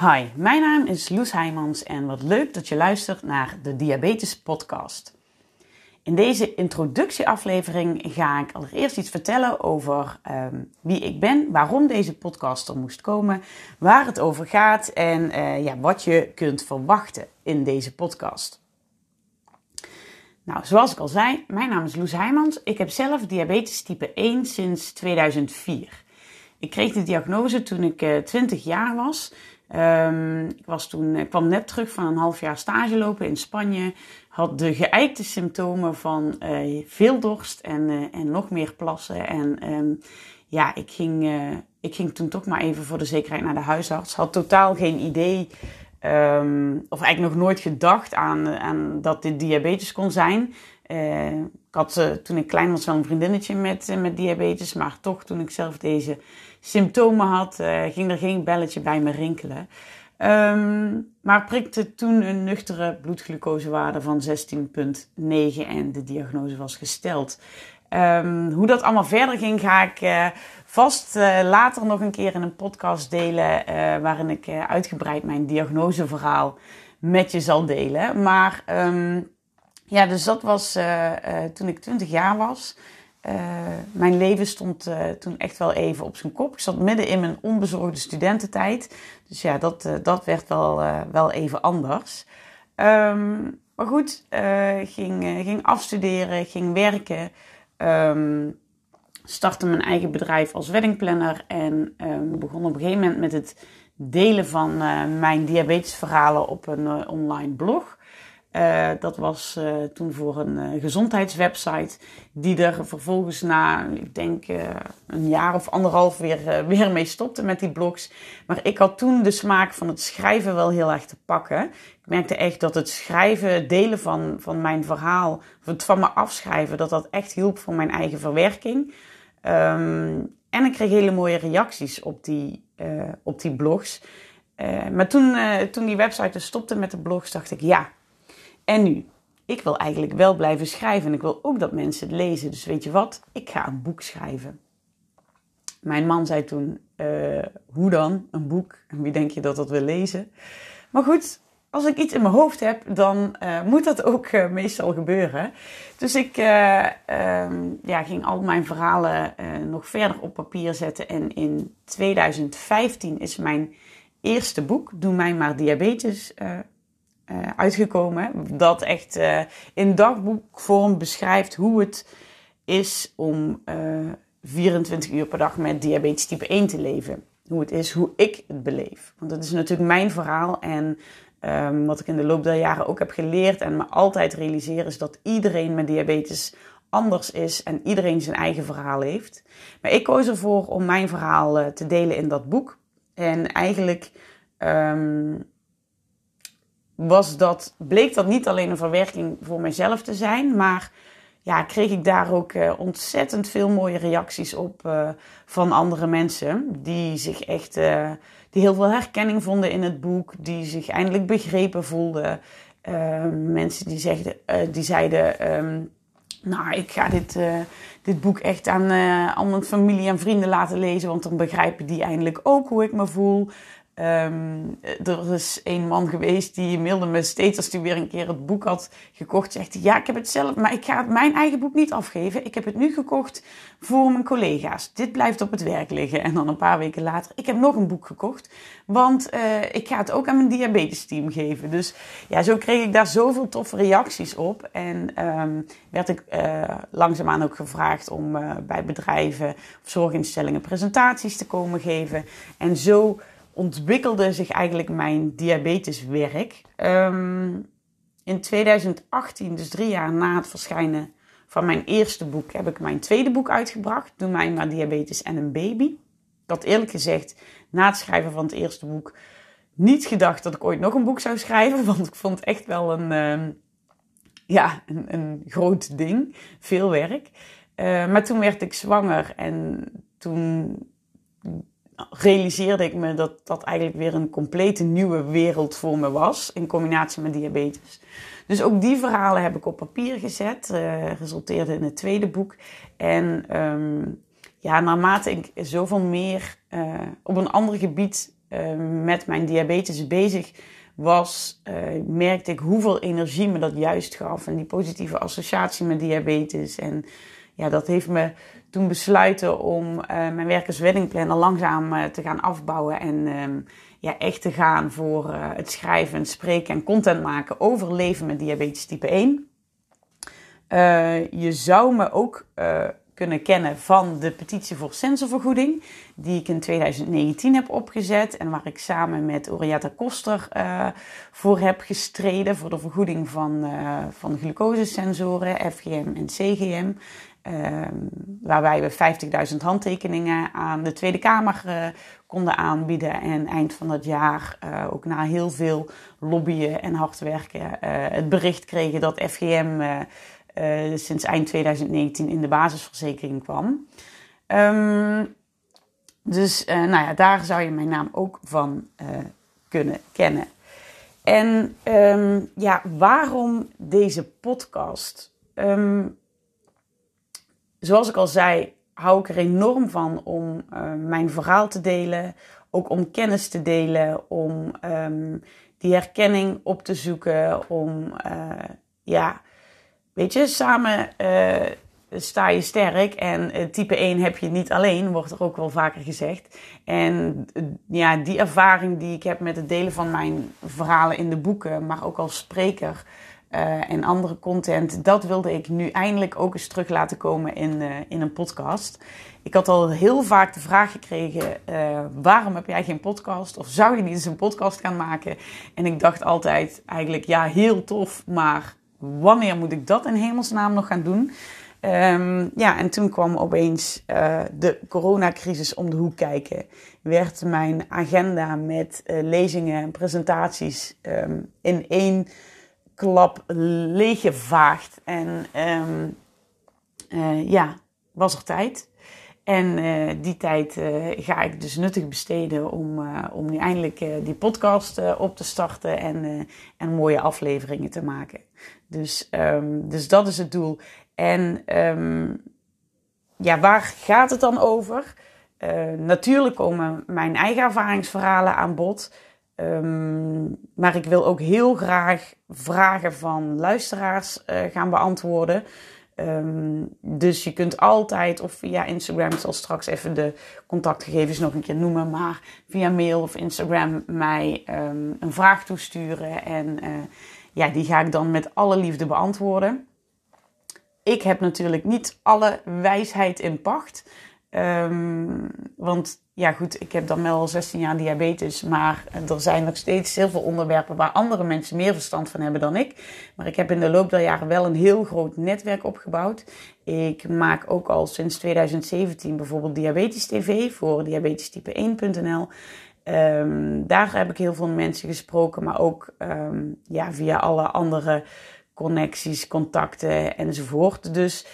Hi, mijn naam is Loes Heijmans en wat leuk dat je luistert naar de Diabetes Podcast. In deze introductieaflevering ga ik allereerst iets vertellen over um, wie ik ben, waarom deze podcast er moest komen, waar het over gaat en uh, ja, wat je kunt verwachten in deze podcast. Nou, zoals ik al zei, mijn naam is Loes Heijmans. Ik heb zelf diabetes type 1 sinds 2004. Ik kreeg de diagnose toen ik uh, 20 jaar was. Um, ik, was toen, ik kwam net terug van een half jaar stage lopen in Spanje. Had de geëikte symptomen van uh, veel dorst en, uh, en nog meer plassen. En um, ja, ik ging, uh, ik ging toen toch maar even voor de zekerheid naar de huisarts. Had totaal geen idee, um, of eigenlijk nog nooit gedacht aan, aan dat dit diabetes kon zijn. ik had toen ik klein was wel een vriendinnetje met, met diabetes. Maar toch toen ik zelf deze symptomen had, uh, ging er geen belletje bij me rinkelen. Um, maar prikte toen een nuchtere bloedglucosewaarde van 16,9 en de diagnose was gesteld. Um, hoe dat allemaal verder ging, ga ik uh, vast uh, later nog een keer in een podcast delen. waarin ik uitgebreid mijn diagnoseverhaal met je zal delen. Maar um, ja, dus dat was toen ik 20 jaar was. Uh, mijn leven stond uh, toen echt wel even op zijn kop. Ik zat midden in mijn onbezorgde studententijd. Dus ja, dat, uh, dat werd wel, wel even anders. Um, maar goed, ging, ging afstuderen, ging werken. Um, startte mijn eigen bedrijf als weddingplanner. En um, begon op een gegeven moment met het delen van mijn diabetesverhalen op een online blog. Uh, dat was uh, toen voor een uh, gezondheidswebsite, die er vervolgens na, ik denk, een jaar of anderhalf weer, weer mee stopte met die blogs. Maar ik had toen de smaak van het schrijven wel heel erg te pakken. Ik merkte echt dat het schrijven, delen van, van mijn verhaal, het van me afschrijven, dat dat echt hielp voor mijn eigen verwerking. Um, en ik kreeg hele mooie reacties op die, op die blogs. maar toen, toen die website dus stopte met de blogs, dacht ik, ja en nu? Ik wil eigenlijk wel blijven schrijven en ik wil ook dat mensen het lezen. Dus weet je wat? Ik ga een boek schrijven. Mijn man zei toen: uh, Hoe dan? Een boek? En wie denk je dat dat wil lezen? Maar goed, als ik iets in mijn hoofd heb, dan uh, moet dat ook uh, meestal gebeuren. Dus ik uh, ja, ging al mijn verhalen nog verder op papier zetten. En in 2015 is mijn eerste boek, Doe mij maar diabetes, uh, uitgekomen. Dat echt uh, in dagboekvorm beschrijft hoe het is om uh, eh, 24 uur per dag met diabetes type 1 te leven. Hoe het is, hoe ik het beleef. Want dat is natuurlijk mijn verhaal en um, wat ik in de loop der jaren ook heb geleerd en me altijd realiseer is dat iedereen met diabetes anders is en iedereen zijn eigen verhaal heeft. Maar ik koos ervoor om mijn verhaal te delen in dat boek. En eigenlijk um, was dat, bleek dat niet alleen een verwerking voor mijzelf te zijn, maar ja, kreeg ik daar ook uh, ontzettend veel mooie reacties op uh, van andere mensen. Die zich echt, uh, die heel veel herkenning vonden in het boek, die zich eindelijk begrepen voelden. mensen die, zegden, die zeiden, um, nou, ik ga dit, dit boek echt aan, aan mijn familie en vrienden laten lezen, want dan begrijpen die eindelijk ook hoe ik me voel. Um, er is een man geweest die mailde me steeds als hij weer een keer het boek had gekocht. Zegt hij, ja, ik heb het zelf, maar ik ga mijn eigen boek niet afgeven. Ik heb het nu gekocht voor mijn collega's. Dit blijft op het werk liggen. En dan een paar weken later, ik heb nog een boek gekocht. Want uh, ik ga het ook aan mijn diabetes team geven. Dus ja, zo kreeg ik daar zoveel toffe reacties op. En um, werd ik uh, langzaamaan ook gevraagd om uh, bij bedrijven of zorginstellingen presentaties te komen geven. En zo ontwikkelde zich eigenlijk mijn diabeteswerk. Um, in 2018, dus drie jaar na het verschijnen van mijn eerste boek, heb ik mijn tweede boek uitgebracht. Doe mij maar diabetes en een baby. Had eerlijk gezegd, na het schrijven van het eerste boek, niet gedacht dat ik ooit nog een boek zou schrijven. Want ik vond echt wel een, uh, ja, een, een, groot ding. Veel werk. Uh, maar toen werd ik zwanger en toen realiseerde ik me dat dat eigenlijk weer een complete nieuwe wereld voor me was. In combinatie met diabetes. Dus ook die verhalen heb ik op papier gezet. Uh, resulteerde in het tweede boek. En um, ja, naarmate ik zoveel meer uh, op een ander gebied met mijn diabetes bezig was, merkte ik hoeveel energie me dat juist gaf. En die positieve associatie met diabetes. En ja, dat heeft me toen besluiten om mijn werk als weddingplanner langzaam te gaan afbouwen. En ehm, ja, echt te gaan voor het schrijven, spreken en content maken over leven met diabetes type 1. Uh, je zou me ook uh, kunnen kennen van de petitie voor sensorvergoeding, die ik in 2019 heb opgezet en waar ik samen met Orietta Koster uh, voor heb gestreden voor de vergoeding van, van glucosesensoren, FGM en CGM. Waarbij we 50.000 handtekeningen aan de Tweede Kamer konden aanbieden. En eind van het jaar, ook na heel veel lobbyen en hard werken, het bericht kregen dat FGM uh, sinds eind 2019 in de basisverzekering kwam. Um, dus uh, nou ja, daar zou je mijn naam ook van uh, kunnen kennen. En um, ja, waarom deze podcast? Zoals ik al zei, hou ik er enorm van om mijn verhaal te delen. Ook om kennis te delen, om die herkenning op te zoeken, om ja, Weet je, samen uh, sta je sterk. En type 1 heb je niet alleen, wordt er ook wel vaker gezegd. En ja, die ervaring die ik heb met het delen van mijn verhalen in de boeken, maar ook als spreker en andere content, dat wilde ik nu eindelijk ook eens terug laten komen in, in een podcast. Ik had al heel vaak de vraag gekregen: waarom heb jij geen podcast? Of zou je niet eens een podcast gaan maken? En ik dacht altijd eigenlijk, ja, heel tof, maar wanneer moet ik dat in hemelsnaam nog gaan doen? Um, ja, en toen kwam opeens de coronacrisis om de hoek kijken. Werd mijn agenda met lezingen en presentaties um, in één klap leeggevaagd. En um, uh, ja, was er tijd. En uh, die tijd uh, ga ik dus nuttig besteden om, uh, om nu eindelijk die podcast op te starten en, en mooie afleveringen te maken. Dus, um, dus dat is het doel. En um, ja, waar gaat het dan over? natuurlijk komen mijn eigen ervaringsverhalen aan bod. Um, maar ik wil ook heel graag vragen van luisteraars gaan beantwoorden. Um, dus je kunt altijd, of via Instagram, ik zal straks even de contactgegevens nog een keer noemen, maar via mail of Instagram mij um, een vraag toesturen. En uh, ja, die ga ik dan met alle liefde beantwoorden. Ik heb natuurlijk niet alle wijsheid in pacht. Want ja, goed, ik heb dan wel al 16 jaar diabetes, maar er zijn nog steeds heel veel onderwerpen waar andere mensen meer verstand van hebben dan ik. Maar ik heb in de loop der jaren wel een heel groot netwerk opgebouwd. Ik maak ook al sinds 2017 bijvoorbeeld Diabetes TV voor diabetestype1.nl. Um, daar heb ik heel veel mensen gesproken, maar ook um, ja, via alle andere connecties, contacten enzovoort. Dus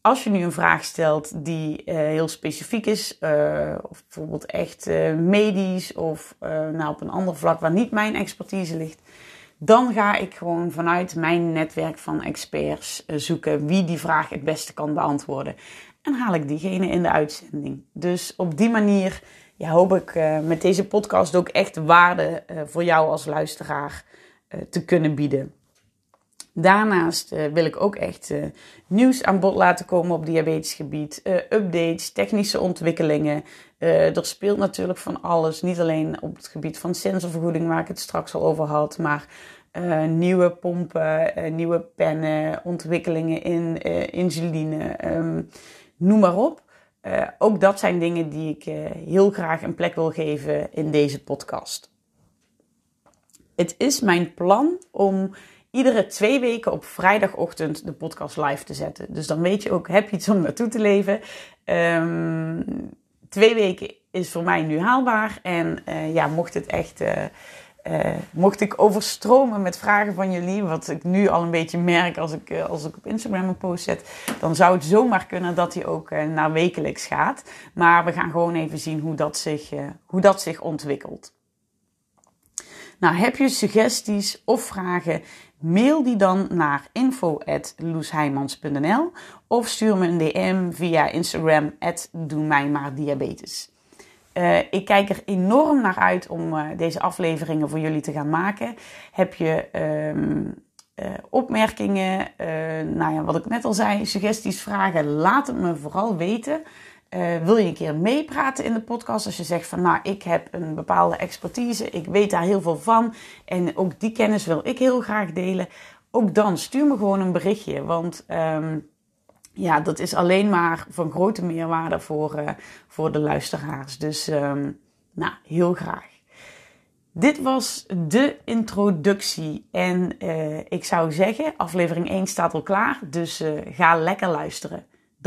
als je nu een vraag stelt die uh, heel specifiek is, uh, of bijvoorbeeld echt uh, medisch of nou op een ander vlak waar niet mijn expertise ligt, dan ga ik gewoon vanuit mijn netwerk van experts zoeken wie die vraag het beste kan beantwoorden. En haal ik diegene in de uitzending. Dus op die manier ja, hoop ik met deze podcast ook echt waarde voor jou als luisteraar te kunnen bieden. Daarnaast uh, wil ik ook echt uh, nieuws aan bod laten komen op diabetesgebied. Uh, updates, technische ontwikkelingen. er speelt natuurlijk van alles. Niet alleen op het gebied van sensorvergoeding, waar ik het straks al over had. Maar nieuwe pompen, nieuwe pennen, ontwikkelingen in insuline. Um, noem maar op. ook dat zijn dingen die ik heel graag een plek wil geven in deze podcast. Het is mijn plan om iedere twee weken op vrijdagochtend de podcast live te zetten. Dus dan weet je ook, heb je iets om naartoe te leven. Um, twee weken is voor mij nu haalbaar. En uh, ja, mocht het echt... Uh, uh, mocht ik overstromen met vragen van jullie, wat ik nu al een beetje merk als ik, als ik op Instagram een post zet, dan zou het zomaar kunnen dat hij ook naar wekelijks gaat. Maar we gaan gewoon even zien hoe dat zich, hoe dat zich ontwikkelt. Nou, heb je suggesties of vragen? Mail die dan naar info.loesheimans.nl of stuur me een DM via Instagram, doe mij maar diabetes. Uh, ik kijk er enorm naar uit om uh, deze afleveringen voor jullie te gaan maken. Heb je um, uh, opmerkingen, nou ja, wat ik net al zei, suggesties, vragen, laat het me vooral weten. Wil je een keer meepraten in de podcast? Als je zegt van nou, ik heb een bepaalde expertise, ik weet daar heel veel van en ook die kennis wil ik heel graag delen. Ook dan stuur me gewoon een berichtje, want um, ja, dat is alleen maar van grote meerwaarde voor, uh, voor de luisteraars. Dus um, nou, heel graag. Dit was de introductie. En uh, ik zou zeggen, aflevering 1 staat al klaar. Dus ga lekker luisteren.